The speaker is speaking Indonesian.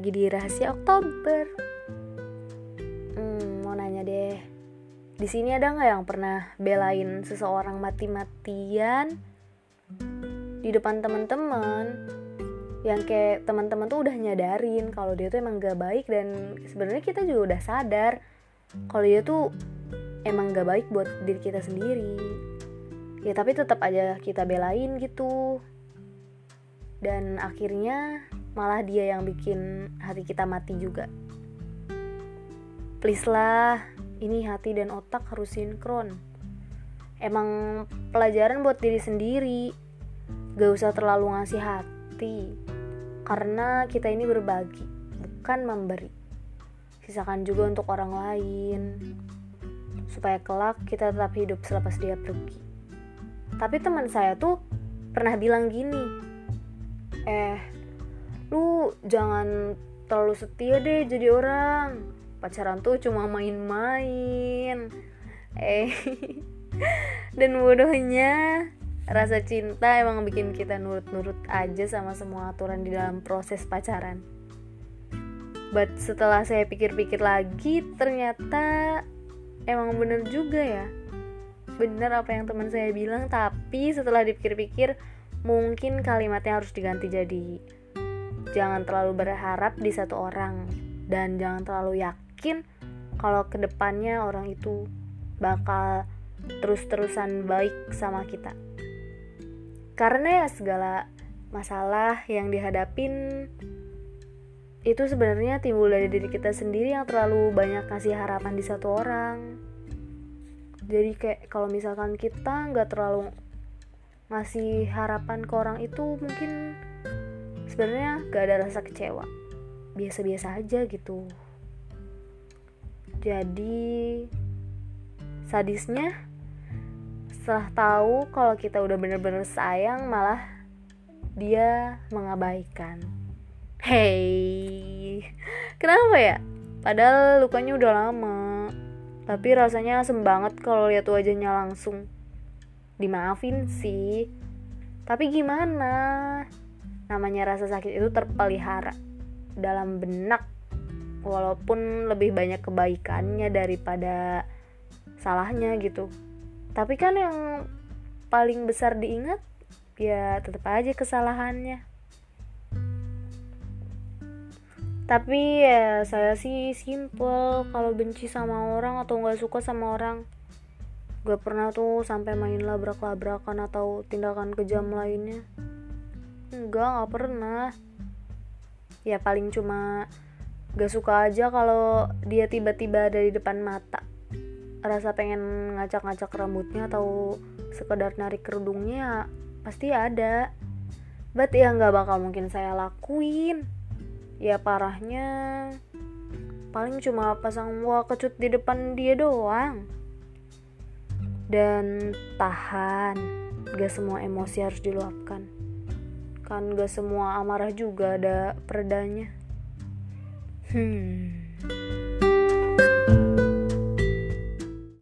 lagi di rahasia Oktober. Hmm, mau nanya deh. Di sini ada nggak yang pernah belain seseorang mati-matian di depan teman-teman? Yang kayak teman-teman tuh udah nyadarin kalau dia tuh emang gak baik dan sebenarnya kita juga udah sadar kalau dia tuh emang gak baik buat diri kita sendiri. Ya tapi tetap aja kita belain gitu. Dan akhirnya malah dia yang bikin hati kita mati juga. Please lah ini hati dan otak harus sinkron. Emang pelajaran buat diri sendiri. Gak usah terlalu ngasih hati. Karena kita ini berbagi bukan memberi. Sisakan juga untuk orang lain. Supaya kelak kita tetap hidup selepas dia pergi. Tapi teman saya tuh pernah bilang gini eh lu jangan terlalu setia deh jadi orang. Pacaran tuh cuma main-main. Eh dan bodohnya rasa cinta emang bikin kita nurut-nurut aja sama semua aturan di dalam proses pacaran. But setelah saya pikir-pikir lagi ternyata emang bener juga ya. Bener apa yang teman saya bilang tapi setelah dipikir-pikir mungkin kalimatnya harus diganti jadi jangan terlalu berharap di satu orang dan jangan terlalu yakin kalau ke depannya orang itu bakal terus-terusan baik sama kita. Karena ya segala masalah yang dihadapin itu sebenarnya timbul dari diri kita sendiri yang terlalu banyak kasih harapan di satu orang. Jadi kayak kalau misalkan kita nggak terlalu ngasih harapan ke orang itu mungkin sebenarnya gak ada rasa kecewa. Biasa-biasa aja gitu. Jadi sadisnya setelah tahu kalau kita udah bener-bener sayang malah dia mengabaikan. Hey kenapa ya? Padahal lukanya udah lama tapi rasanya asem banget kalau lihat wajahnya langsung dimaafin sih. Tapi gimana? Namanya rasa sakit itu terpelihara dalam benak. Walaupun lebih banyak kebaikannya daripada salahnya gitu. Tapi kan yang paling besar diingat ya tetap aja kesalahannya. Tapi ya saya sih simple kalau benci sama orang atau nggak suka sama orang gak pernah tuh sampai main labrak-labrakan atau tindakan kejam lainnya. Enggak nggak pernah. Ya paling cuma gak suka aja kalau dia tiba-tiba ada di depan mata. Rasa pengen ngacak-ngacak rambutnya atau sekedar narik kerudungnya ya pasti ada. But ya nggak bakal mungkin saya lakuin. Ya parahnya. Paling cuma pasang wall kecut di depan dia doang dan tahan. Gak semua emosi harus diluapkan. Kan gak semua amarah juga ada peredanya hmm